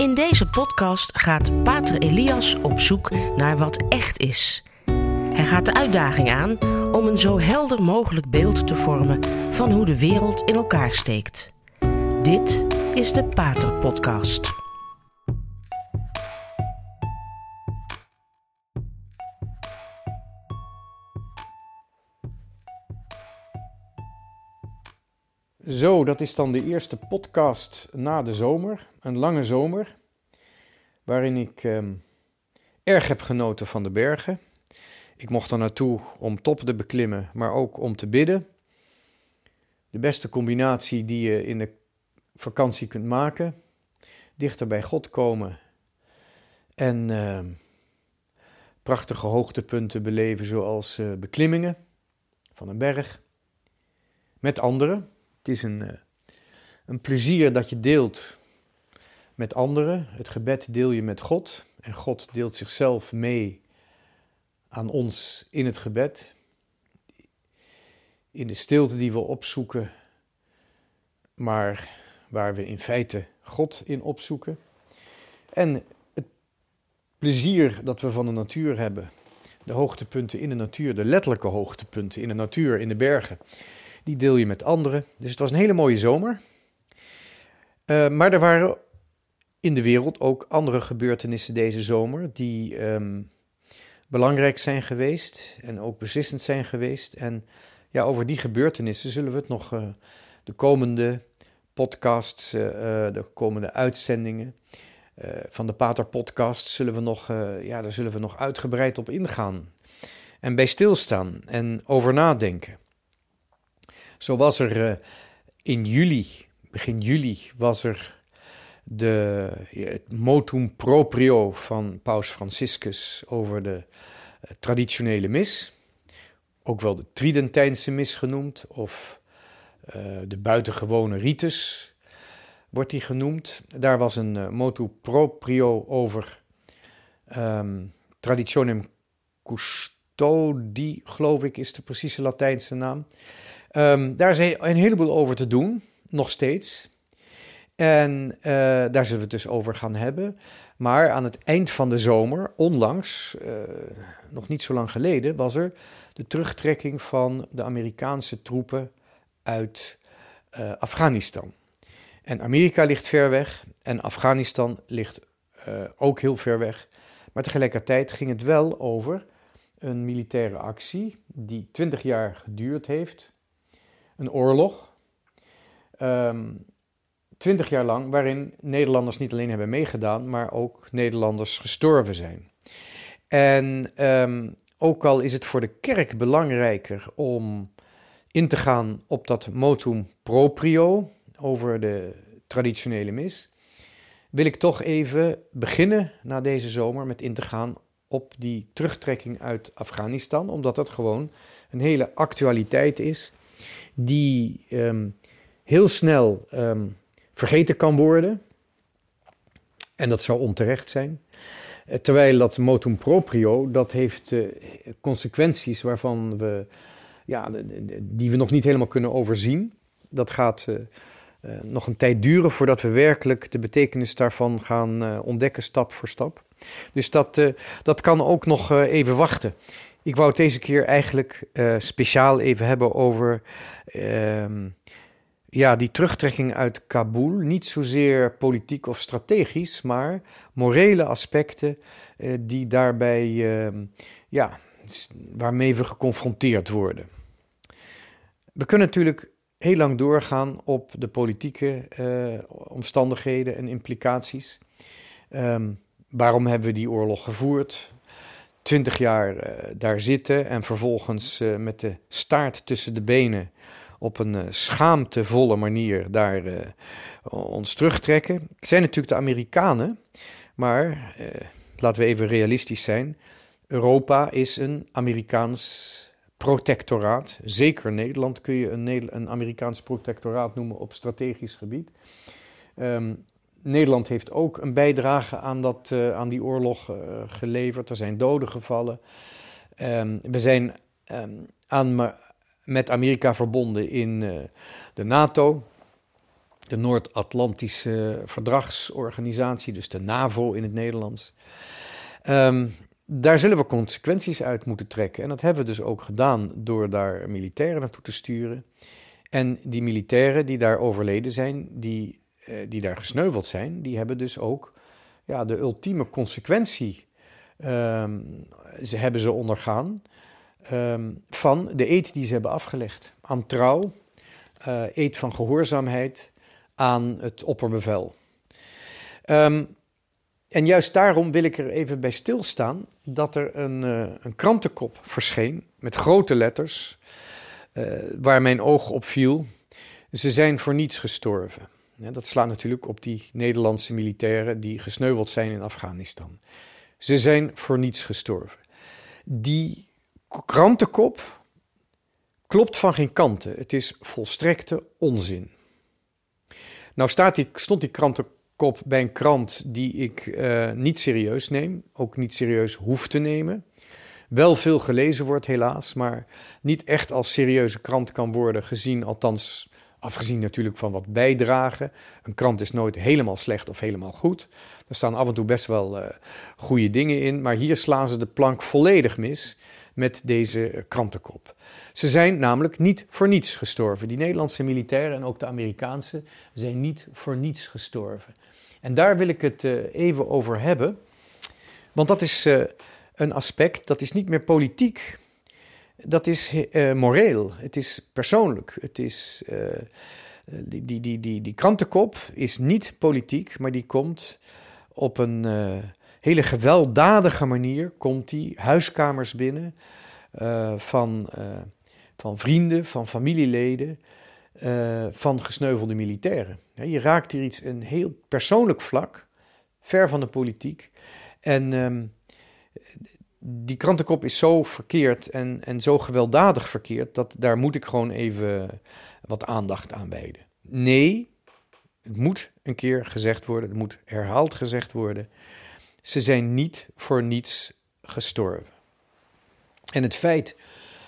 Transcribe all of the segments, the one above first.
In deze podcast gaat Pater Elias op zoek naar wat echt is. Hij gaat de uitdaging aan om een zo helder mogelijk beeld te vormen van hoe de wereld in elkaar steekt. Dit is de Pater Podcast. Zo, dat is dan de eerste podcast na de zomer. Een lange zomer, waarin ik ehm, erg heb genoten van de bergen. Ik mocht er naartoe om top te beklimmen, maar ook om te bidden. De beste combinatie die je in de vakantie kunt maken. Dichter bij God komen en ehm, prachtige hoogtepunten beleven, zoals eh, beklimmingen van een berg met anderen. Het is een, eh, een plezier dat je deelt met anderen. Het gebed deel je met God en God deelt zichzelf mee aan ons in het gebed. In de stilte die we opzoeken, maar waar we in feite God in opzoeken. En het plezier dat we van de natuur hebben, de hoogtepunten in de natuur, de letterlijke hoogtepunten in de natuur, in de bergen die deel je met anderen. Dus het was een hele mooie zomer. Uh, maar er waren in de wereld ook andere gebeurtenissen deze zomer die um, belangrijk zijn geweest en ook beslissend zijn geweest. En ja, over die gebeurtenissen zullen we het nog uh, de komende podcasts, uh, de komende uitzendingen van de Pater Podcast, zullen we nog, ja, daar zullen we nog uitgebreid op ingaan. En bij stilstaan en over nadenken. Zo was er uh, in juli, begin juli, was er de, het motum proprio van Paus Franciscus over de uh, traditionele mis. Ook wel de Tridentijnse mis genoemd, of de buitengewone ritus wordt die genoemd. Daar was een motu proprio over um, traditionem custodi, geloof ik, is de precieze Latijnse naam. Um, daar is een heleboel over te doen, nog steeds. En uh, daar zullen we het dus over gaan hebben. Maar aan het eind van de zomer, onlangs, uh, nog niet zo lang geleden, was er de terugtrekking van de Amerikaanse troepen uit uh, Afghanistan. En Amerika ligt ver weg en Afghanistan ligt ook heel ver weg. Maar tegelijkertijd ging het wel over een militaire actie die 20 jaar geduurd heeft een oorlog. Um, twintig jaar lang, waarin Nederlanders niet alleen hebben meegedaan, maar ook Nederlanders gestorven zijn. En um, ook al is het voor de kerk belangrijker om in te gaan op dat motum proprio over de traditionele mis, wil ik toch even beginnen na deze zomer met in te gaan op die terugtrekking uit Afghanistan, omdat dat gewoon een hele actualiteit is die um, heel snel um, vergeten kan worden. En dat zou onterecht zijn. Eh, terwijl dat motum proprio, dat heeft uh, consequenties waarvan we, ja, die we nog niet helemaal kunnen overzien. Dat gaat uh, nog een tijd duren voordat we werkelijk de betekenis daarvan gaan ontdekken, stap voor stap. Dus dat, dat kan ook nog even wachten. Ik wou het deze keer eigenlijk speciaal even hebben over uh, ja, die terugtrekking uit Kabul, niet zozeer politiek of strategisch, maar morele aspecten uh, die daarbij, uh, ja, waarmee we geconfronteerd worden. We kunnen natuurlijk heel lang doorgaan op de politieke uh, omstandigheden en implicaties. Um, waarom hebben we die oorlog gevoerd? Twintig jaar uh, daar zitten en vervolgens met de staart tussen de benen op een uh, schaamtevolle manier daar uh, ons terugtrekken. Het zijn natuurlijk de Amerikanen, maar uh, laten we even realistisch zijn. Europa is een Amerikaans protectoraat. Zeker Nederland kun je een, een Amerikaans protectoraat noemen op strategisch gebied. Um, Nederland heeft ook een bijdrage aan, dat, aan die oorlog geleverd. Er zijn doden gevallen. Um, we zijn um, aan met Amerika verbonden in uh, de NATO. de Noord-Atlantische Verdragsorganisatie, dus de NAVO in het Nederlands. Ehm, daar zullen we consequenties uit moeten trekken. En dat hebben we dus ook gedaan door daar militairen naartoe te sturen. En die militairen die daar overleden zijn, die, eh, die daar gesneuveld zijn, die hebben dus ook ja, de ultieme consequentie um, ze hebben ze ondergaan ehm, van de eed die ze hebben afgelegd. Aan trouw, uh, eed van gehoorzaamheid aan het opperbevel. Um, en juist daarom wil ik er even bij stilstaan dat er een, uh, een krantenkop verscheen met grote letters, uh, waar mijn oog op viel. Ze zijn voor niets gestorven. Dat slaat natuurlijk op die Nederlandse militairen die gesneuveld zijn in Afghanistan. Ze zijn voor niets gestorven. Die krantenkop klopt van geen kanten. Het is volstrekte onzin. Nou staat die, stond die krantenkop bij een krant die ik uh, niet serieus neem, ook niet serieus hoef te nemen. Wel veel gelezen wordt, helaas, maar niet echt als serieuze krant kan worden gezien, althans Afgezien natuurlijk van wat bijdragen. Een krant is nooit helemaal slecht of helemaal goed. Er staan af en toe best wel uh, goede dingen in. Maar hier slaan ze de plank volledig mis met deze krantenkop. Ze zijn namelijk niet voor niets gestorven. Die Nederlandse militairen en ook de Amerikaanse zijn niet voor niets gestorven. En daar wil ik het uh, even over hebben. Want dat is uh, een aspect, dat is niet meer politiek dat is uh, moreel, het is persoonlijk. Het is, die, die, die, die, die krantenkop is niet politiek, maar die komt op een hele gewelddadige manier, komt die huiskamers binnen van, van vrienden, van familieleden, van gesneuvelde militairen. Je raakt hier iets, een heel persoonlijk vlak, ver van de politiek. En um, die krantenkop is zo verkeerd en, en zo gewelddadig verkeerd, dat daar moet ik gewoon even wat aandacht aan wijden. Nee, het moet een keer gezegd worden, het moet herhaald gezegd worden. Ze zijn niet voor niets gestorven. En het feit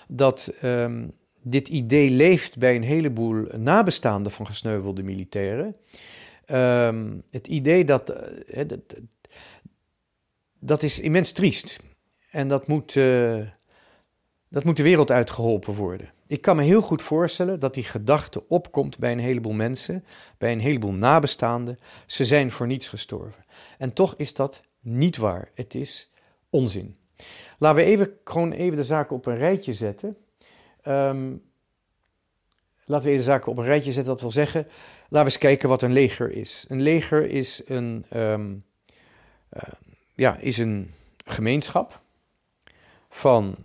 dat um, dit idee leeft bij een heleboel nabestaanden van gesneuvelde militairen. Um, het idee dat, uh, dat, dat is immens triest. En dat moet, uh, dat moet de wereld uitgeholpen worden. Ik kan me heel goed voorstellen dat die gedachte opkomt bij een heleboel mensen, bij een heleboel nabestaanden. Ze zijn voor niets gestorven. En toch is dat niet waar. Het is onzin. Laten we even, gewoon even de zaken op een rijtje zetten. Um, laten we even de zaken op een rijtje zetten. Dat wil zeggen, laten we eens kijken wat een leger is. Een leger is een, um, uh, ja, is een gemeenschap van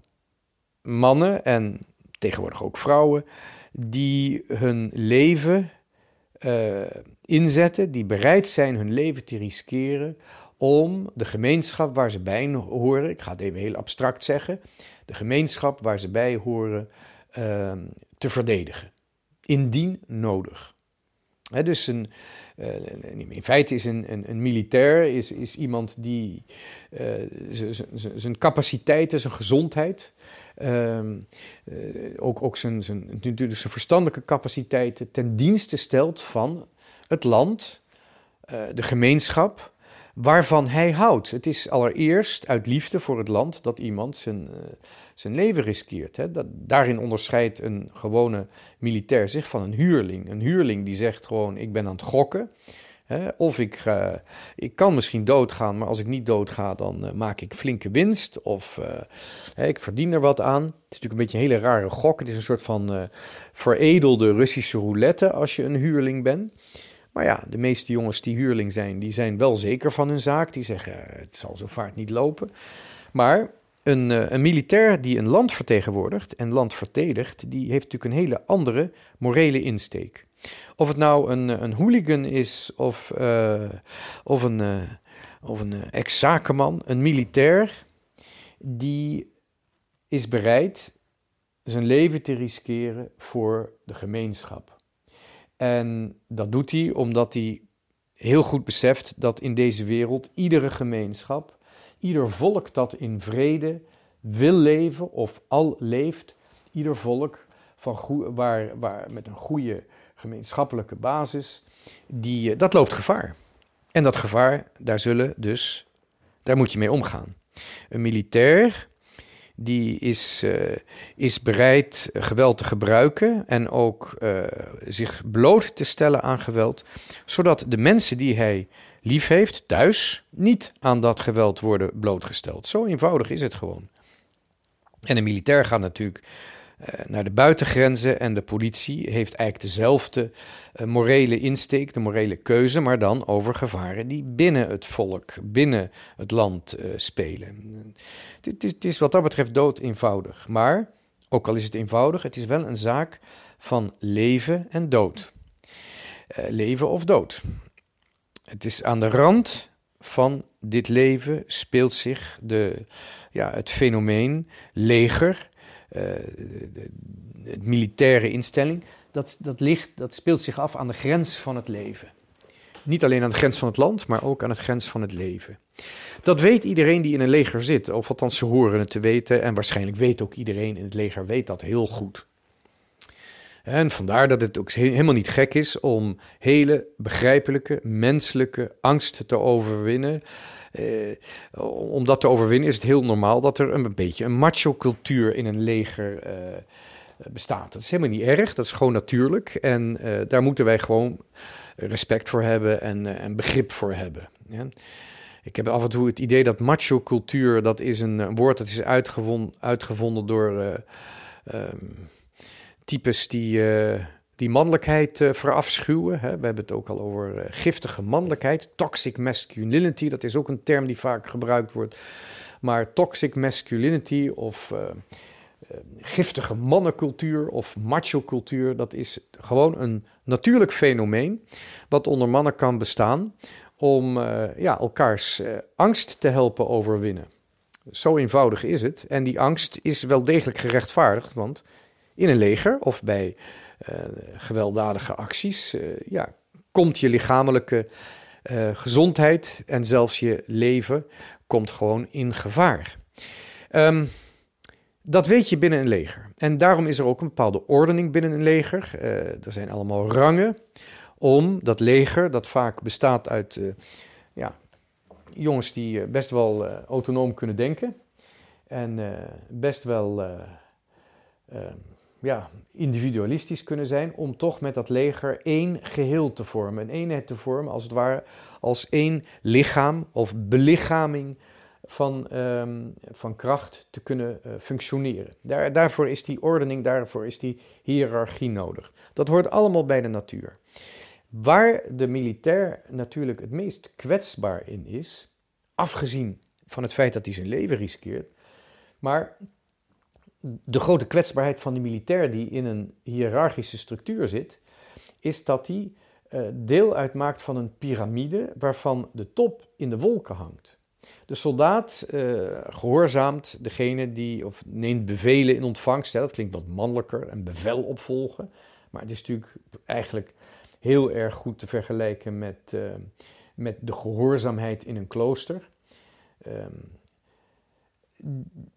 mannen en tegenwoordig ook vrouwen die hun leven uh, inzetten, die bereid zijn hun leven te riskeren om de gemeenschap waar ze bij horen, ik ga het even heel abstract zeggen, de gemeenschap waar ze bij horen uh, te verdedigen, indien nodig. Dus een, uh, in feite is een, een, militair is, is iemand die uh, zijn capaciteiten, zijn gezondheid, uh, ook, ook zijn, zijn, zijn verstandelijke capaciteiten ten dienste stelt van het land, de gemeenschap waarvan hij houdt. Het is allereerst uit liefde voor het land dat iemand zijn, uh, zijn leven riskeert. Hè. Dat, daarin onderscheidt een gewone militair zich van een huurling. Een huurling die zegt gewoon: Ik ben aan het gokken. Hè, of ik, ik kan misschien doodgaan, maar als ik niet doodga, dan uh, maak ik flinke winst. Of ik verdien er wat aan. Het is natuurlijk een beetje een hele rare gok. Het is een soort van veredelde Russische roulette als je een huurling bent. Maar ja, de meeste jongens die huurling zijn, die zijn wel zeker van hun zaak. Die zeggen, het zal zo vaart niet lopen. Maar een, uh, een, militair die een land vertegenwoordigt en land verdedigt, die heeft natuurlijk een hele andere morele insteek. Of het nou een, een hooligan is of, uh, of een, uh, of een ex-zakenman, een militair, die is bereid zijn leven te riskeren voor de gemeenschap. En dat doet hij omdat hij heel goed beseft dat in deze wereld iedere gemeenschap, ieder volk dat in vrede wil leven of al leeft, ieder volk van waar, waar met een goede gemeenschappelijke basis, die, dat loopt gevaar. En dat gevaar, daar zullen dus, daar moet je mee omgaan. Een militair die is, uh, is bereid geweld te gebruiken en ook uh, zich bloot te stellen aan geweld, zodat de mensen die hij lief heeft thuis niet aan dat geweld worden blootgesteld. Zo eenvoudig is het gewoon. En een militair gaat natuurlijk naar de buitengrenzen en de politie heeft eigenlijk dezelfde uh, morele insteek, de morele keuze, maar dan over gevaren die binnen het volk, binnen het land uh, spelen. Het is, is wat dat betreft dood eenvoudig, maar ook al is het eenvoudig, het is wel een zaak van leven en dood. leven of dood. Het is aan de rand van dit leven speelt zich de, ja, het fenomeen leger, de, de, de, militaire instelling. Dat, dat, ligt, dat speelt zich af aan de grens van het leven. Niet alleen aan de grens van het land, maar ook aan de grens van het leven. Dat weet iedereen die in een leger zit, of althans ze horen het te weten. En waarschijnlijk weet ook iedereen in het leger weet dat heel goed. En vandaar dat het ook helemaal niet gek is om hele begrijpelijke, menselijke angst te overwinnen. Eh, om dat te overwinnen is het heel normaal dat er een, beetje een macho-cultuur in een leger uh, bestaat. Dat is helemaal niet erg, dat is gewoon natuurlijk. En uh, daar moeten wij gewoon respect voor hebben en, en begrip voor hebben. Ja. Ik heb af en toe het idee dat macho-cultuur, dat is een, woord dat is uitgevonden, uitgevonden door... Um, types die, die mannelijkheid uh, verafschuwen. Hè. We hebben het ook al over uh, giftige mannelijkheid. Toxic masculinity, dat is ook een term die vaak gebruikt wordt. Maar toxic masculinity of giftige mannencultuur of macho-cultuur, dat is gewoon een natuurlijk fenomeen wat onder mannen kan bestaan om ja, elkaars angst te helpen overwinnen. Zo eenvoudig is het. En die angst is wel degelijk gerechtvaardigd, want in een leger of bij gewelddadige acties, uh, ja, komt je lichamelijke uh, gezondheid en zelfs je leven komt gewoon in gevaar. Um, dat weet je binnen een leger. En daarom is er ook een bepaalde ordening binnen een leger. er zijn allemaal rangen om dat leger, dat vaak bestaat uit ja, jongens die best wel autonoom kunnen denken en best wel ehm, ja, individualistisch kunnen zijn om toch met dat leger één geheel te vormen. Een eenheid te vormen, als het ware, als één lichaam of belichaming van, um, van kracht te kunnen uh, functioneren. Daar, daarvoor is die ordening, daarvoor is die hiërarchie nodig. Dat hoort allemaal bij de natuur. Waar de militair natuurlijk het meest kwetsbaar in is, afgezien van het feit dat hij zijn leven riskeert, maar de grote kwetsbaarheid van die militair die in een hiërarchische structuur zit, is dat hij uh, deel uitmaakt van een piramide waarvan de top in de wolken hangt. De soldaat uh, gehoorzaamt degene die, of neemt bevelen in ontvangst. Hè, dat klinkt wat mannelijker, een bevel opvolgen. Maar het is natuurlijk eigenlijk heel erg goed te vergelijken met, uh, met de gehoorzaamheid in een klooster. Um,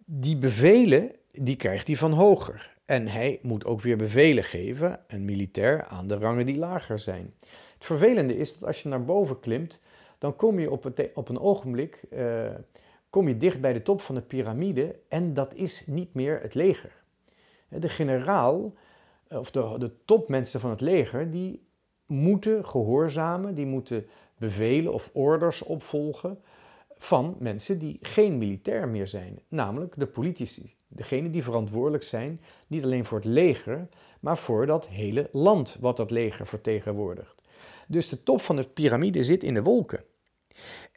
die bevelen die krijgt hij van hoger. En hij moet ook weer bevelen geven, een militair, aan de rangen die lager zijn. Het vervelende is dat als je naar boven klimt, dan kom je op, het, op een ogenblik uh, kom je dicht bij de top van de piramide en dat is niet meer het leger. De generaal, of de, de topmensen van het leger, die moeten gehoorzamen, die moeten bevelen of orders opvolgen van mensen die geen militair meer zijn, namelijk de politici. Degene die verantwoordelijk zijn, niet alleen voor het leger, maar voor dat hele land wat dat leger vertegenwoordigt. Dus de top van de piramide zit in de wolken.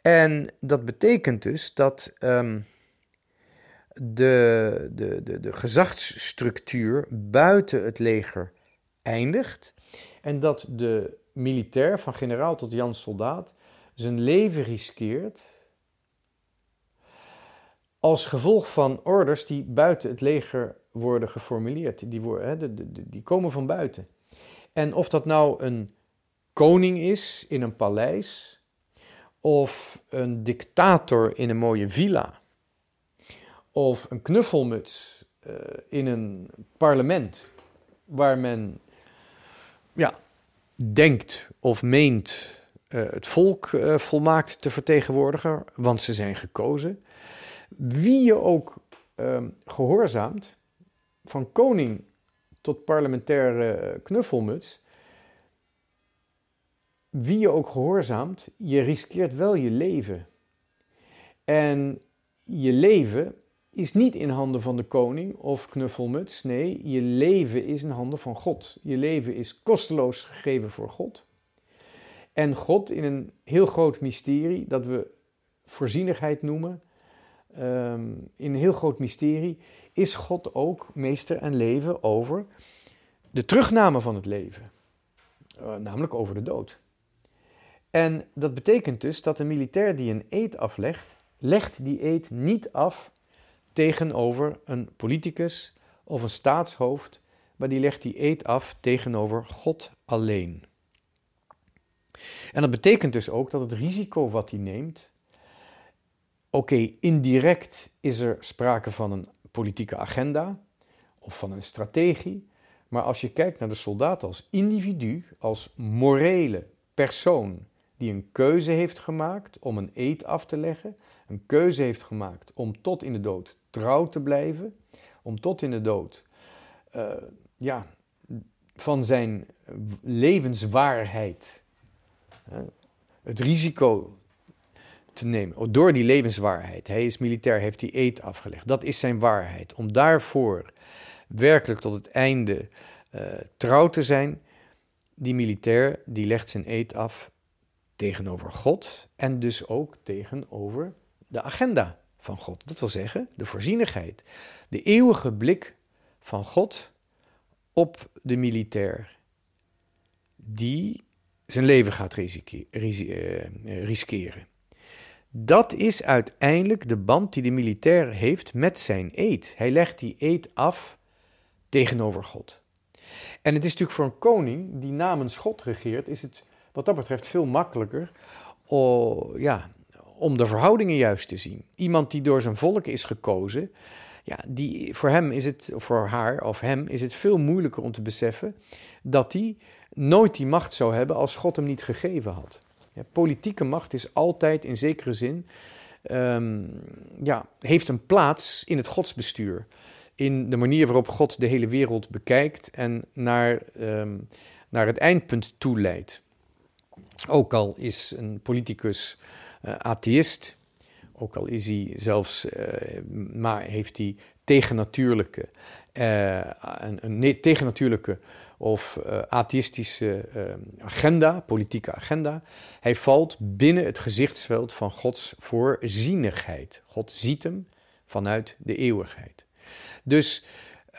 En dat betekent dus dat um, de, de, de, de gezagsstructuur buiten het leger eindigt en dat de militair, van generaal tot Jan soldaat, zijn leven riskeert als gevolg van orders die buiten het leger worden geformuleerd. Die, worden, die komen van buiten. En of dat nou een koning is in een paleis, of een dictator in een mooie villa, of een knuffelmuts uh, in een parlement waar men ja, denkt of meent uh, het volk uh, volmaakt te vertegenwoordigen, want ze zijn gekozen. Wie je ook uh, gehoorzaamt, van koning tot parlementaire knuffelmuts, wie je ook gehoorzaamt, je riskeert wel je leven. En je leven is niet in handen van de koning of knuffelmuts. Nee, je leven is in handen van God. Je leven is kosteloos gegeven voor God. En God in een heel groot mysterie, dat we voorzienigheid noemen, um, in een heel groot mysterie, is God ook meester en leven over de terugname van het leven. Uh, namelijk over de dood. En dat betekent dus dat een militair die een eed aflegt, legt die eed niet af tegenover een politicus of een staatshoofd, maar die legt die eed af tegenover God alleen. En dat betekent dus ook dat het risico wat hij neemt, oké, indirect is er sprake van een politieke agenda of van een strategie, maar als je kijkt naar de soldaat als individu, als morele persoon die een keuze heeft gemaakt om een eed af te leggen, een keuze heeft gemaakt om tot in de dood trouw te blijven, om tot in de dood uh, ja, van zijn levenswaarheid het risico te nemen, door die levenswaarheid. Hij is militair, heeft die eed afgelegd. Dat is zijn waarheid. Om daarvoor werkelijk tot het einde uh, trouw te zijn, die militair die legt zijn eed af tegenover God en dus ook tegenover de agenda van God. Dat wil zeggen, de voorzienigheid, de eeuwige blik van God op de militair, die zijn leven gaat eh, riskeren. Dat is uiteindelijk de band die de militair heeft met zijn eed. Hij legt die eed af tegenover God. En het is natuurlijk voor een koning die namens God regeert, is het wat dat betreft veel makkelijker ja, om de verhoudingen juist te zien. Iemand die door zijn volk is gekozen, ja, die, voor hem is het, voor haar of hem is het veel moeilijker om te beseffen dat hij nooit die macht zou hebben als God hem niet gegeven had. Ja, politieke macht is altijd in zekere zin, um, ja, heeft een plaats in het godsbestuur. In de manier waarop God de hele wereld bekijkt en naar, um, naar het eindpunt toe leidt. Ook al is een politicus uh, atheïst, ook al is hij zelfs, uh, maar heeft hij tegennatuurlijke, uh, een, een tegennatuurlijke of atheïstische agenda, politieke agenda. Hij valt binnen het gezichtsveld van Gods voorzienigheid. God ziet hem vanuit de eeuwigheid. Dus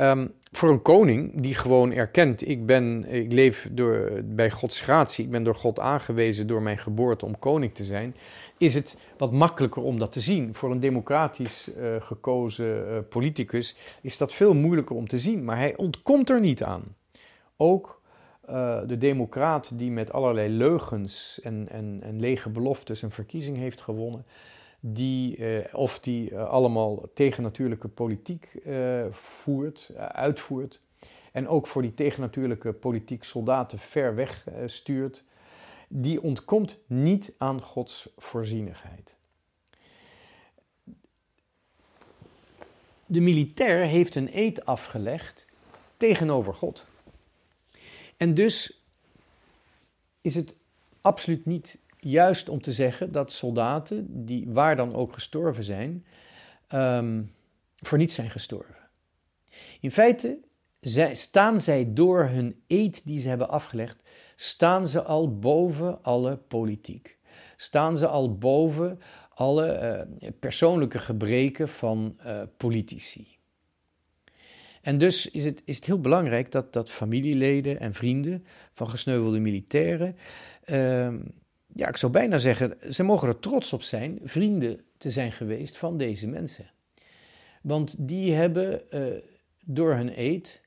Um, voor een koning die gewoon erkent, ik, ben, ik leef door, bij Gods gratie, ik ben door God aangewezen door mijn geboorte om koning te zijn, is het wat makkelijker om dat te zien. Voor een democratisch uh, gekozen uh, politicus is dat veel moeilijker om te zien, maar hij ontkomt er niet aan. Ook uh, de democraat die met allerlei leugens en, en, en lege beloftes een verkiezing heeft gewonnen, die, uh, of die uh, allemaal tegennatuurlijke politiek voert, uitvoert. En ook voor die tegennatuurlijke politiek soldaten ver weg stuurt. Die ontkomt niet aan Gods voorzienigheid. De militair heeft een eed afgelegd tegenover God. En dus is het absoluut niet juist om te zeggen dat soldaten, die waar dan ook gestorven zijn, um, voor niets zijn gestorven. In feite staan zij door hun eed die ze hebben afgelegd, staan ze al boven alle politiek. Staan ze al boven alle uh, persoonlijke gebreken van uh, politici. En dus is het, is het heel belangrijk dat, dat familieleden en vrienden van gesneuvelde militairen uh, ja, ik zou bijna zeggen, ze mogen er trots op zijn vrienden te zijn geweest van deze mensen. Want die hebben uh, door hun eed,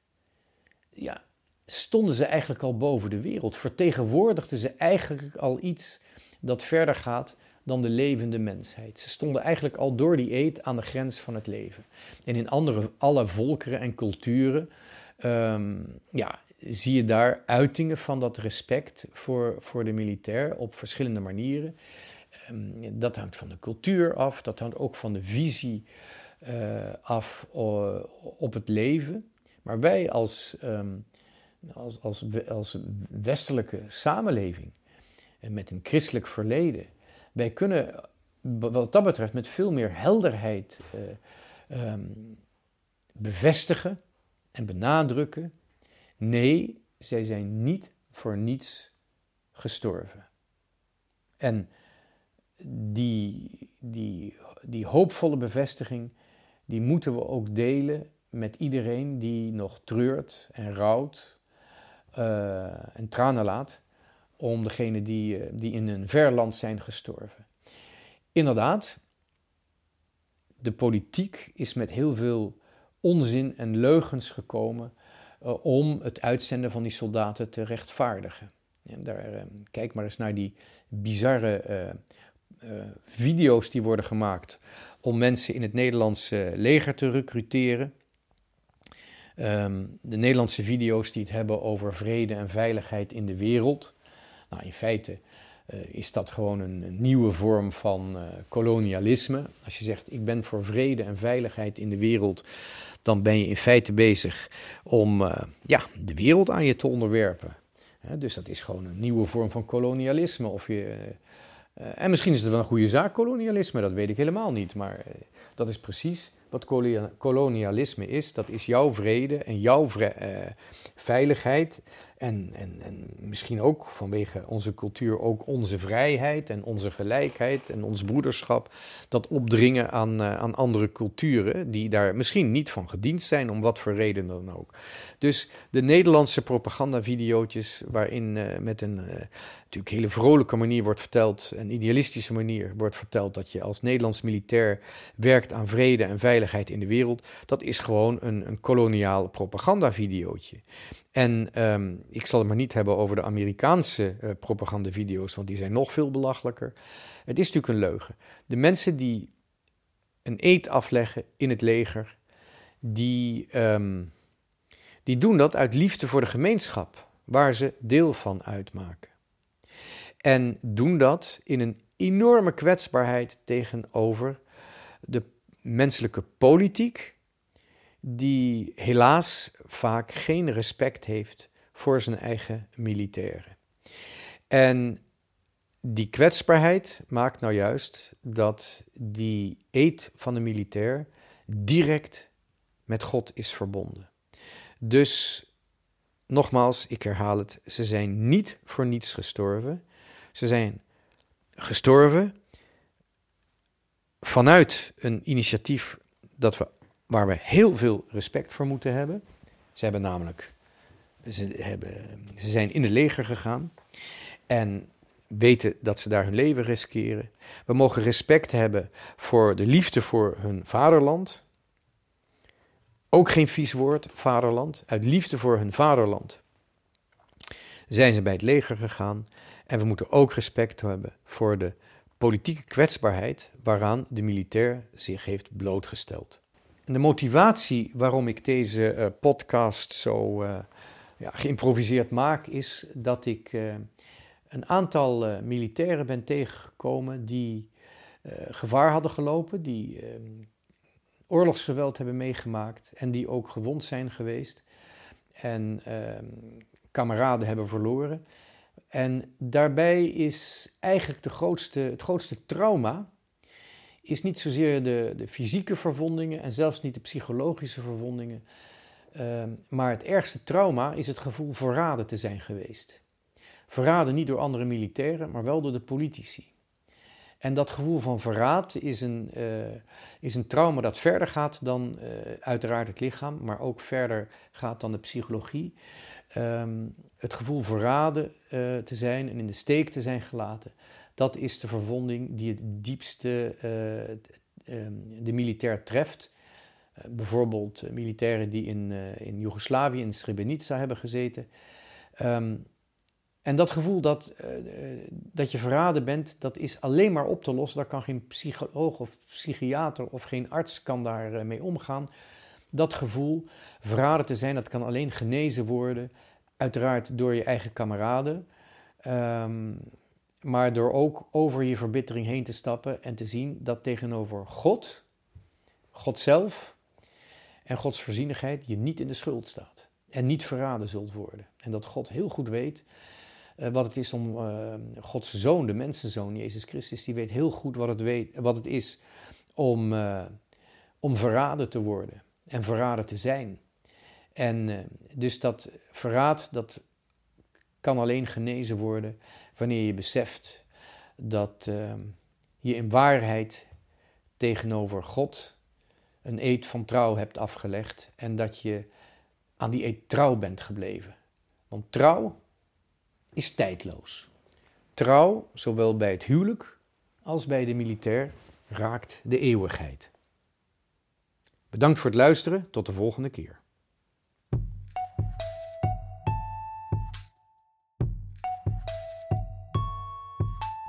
ja, stonden ze eigenlijk al boven de wereld. Vertegenwoordigden ze eigenlijk al iets dat verder gaat dan de levende mensheid. Ze stonden eigenlijk al door die eed aan de grens van het leven. En in andere, alle volkeren en culturen um, ja, zie je daar uitingen van dat respect voor, voor de militair op verschillende manieren. Ehm, dat hangt van de cultuur af, dat hangt ook van de visie uh, af op het leven. Maar wij als, ehm, als, als, als westelijke samenleving, en met een christelijk verleden, wij kunnen wat dat betreft met veel meer helderheid uh, um, bevestigen en benadrukken. Nee, zij zijn niet voor niets gestorven. En die, die, die hoopvolle bevestiging, die moeten we ook delen met iedereen die nog treurt en rouwt uh, en tranen laat om degenen die, uh, die in een ver land zijn gestorven. Inderdaad, de politiek is met heel veel onzin en leugens gekomen uh, om het uitzenden van die soldaten te rechtvaardigen. En daar, uh, kijk maar eens naar die bizarre video's die worden gemaakt om mensen in het Nederlandse leger te recruteren. Um, de Nederlandse video's die het hebben over vrede en veiligheid in de wereld. Nou, in feite uh, is dat gewoon een, nieuwe vorm van uh, kolonialisme. Als je zegt, ik ben voor vrede en veiligheid in de wereld, dan ben je in feite bezig om uh, ja, de wereld aan je te onderwerpen. dus dat is gewoon een nieuwe vorm van kolonialisme. Of je, en misschien is het wel een goede zaak, kolonialisme, dat weet ik helemaal niet. Maar dat is precies wat kolonialisme is. Dat is jouw vrede en jouw veiligheid. En, en, en misschien ook vanwege onze cultuur ook onze vrijheid en onze gelijkheid en ons broederschap. Dat opdringen aan, uh, aan andere culturen die daar misschien niet van gediend zijn, om wat voor reden dan ook. Dus de Nederlandse propagandavideootjes, waarin uh, met een uh, natuurlijk hele vrolijke manier wordt verteld, een idealistische manier wordt verteld dat je als Nederlands militair werkt aan vrede en veiligheid in de wereld, dat is gewoon een, een koloniaal propagandavideootje. En um, ik zal het maar niet hebben over de Amerikaanse uh, propagandavideo's, want die zijn nog veel belachelijker. Het is natuurlijk een leugen. De mensen die een eed afleggen in het leger, die, um, die doen dat uit liefde voor de gemeenschap, waar ze deel van uitmaken. En doen dat in een enorme kwetsbaarheid tegenover de menselijke politiek, die helaas vaak geen respect heeft voor zijn eigen militairen. En die kwetsbaarheid maakt nou juist dat die eed van de militair direct met God is verbonden. Dus nogmaals, ik herhaal het, ze zijn niet voor niets gestorven. Ze zijn gestorven vanuit een initiatief dat we waar we heel veel respect voor moeten hebben. Ze hebben namelijk, ze, hebben, ze zijn in het leger gegaan en weten dat ze daar hun leven riskeren. We mogen respect hebben voor de liefde voor hun vaderland. Ook geen vies woord, vaderland. Uit liefde voor hun vaderland zijn ze bij het leger gegaan. En we moeten ook respect hebben voor de politieke kwetsbaarheid waaraan de militair zich heeft blootgesteld de motivatie waarom ik deze uh, podcast zo uh, ja, geïmproviseerd maak, is dat ik uh, een aantal militairen ben tegengekomen die gevaar hadden gelopen, die oorlogsgeweld hebben meegemaakt en die ook gewond zijn geweest en kameraden hebben verloren. En daarbij is eigenlijk de grootste, het grootste trauma is niet zozeer de, de fysieke verwondingen en zelfs niet de psychologische verwondingen. Uh, maar het ergste trauma is het gevoel verraden te zijn geweest. Verraden niet door andere militairen, maar wel door de politici. En dat gevoel van verraad is een, uh, is een trauma dat verder gaat dan uh, uiteraard het lichaam, maar ook verder gaat dan de psychologie. Um, het gevoel verraden uh, te zijn en in de steek te zijn gelaten, dat is de verwonding die het diepste uh, de militair treft. Uh, bijvoorbeeld militairen die in, uh, in Joegoslavië, in Srebrenica hebben gezeten. Um, en dat gevoel dat, dat je verraden bent, dat is alleen maar op te lossen. Daar kan geen psycholoog of psychiater of geen arts kan daar mee omgaan. Dat gevoel, verraden te zijn, dat kan alleen genezen worden uiteraard door je eigen kameraden, ehm, maar door ook over je verbittering heen te stappen en te zien dat tegenover God, God zelf en Gods voorzienigheid je niet in de schuld staat en niet verraden zult worden. En dat God heel goed weet uh, wat het is om uh, Gods zoon, de mensenzoon, Jezus Christus, die weet heel goed wat het, weet, wat het is om, uh, om verraden te worden en verraden te zijn. En dus dat verraad, dat kan alleen genezen worden wanneer je beseft dat je in waarheid tegenover God een eed van trouw hebt afgelegd en dat je aan die eed trouw bent gebleven. Want trouw is tijdloos. Trouw, zowel bij het huwelijk als bij de militair, raakt de eeuwigheid. Bedankt voor het luisteren. Tot de volgende keer.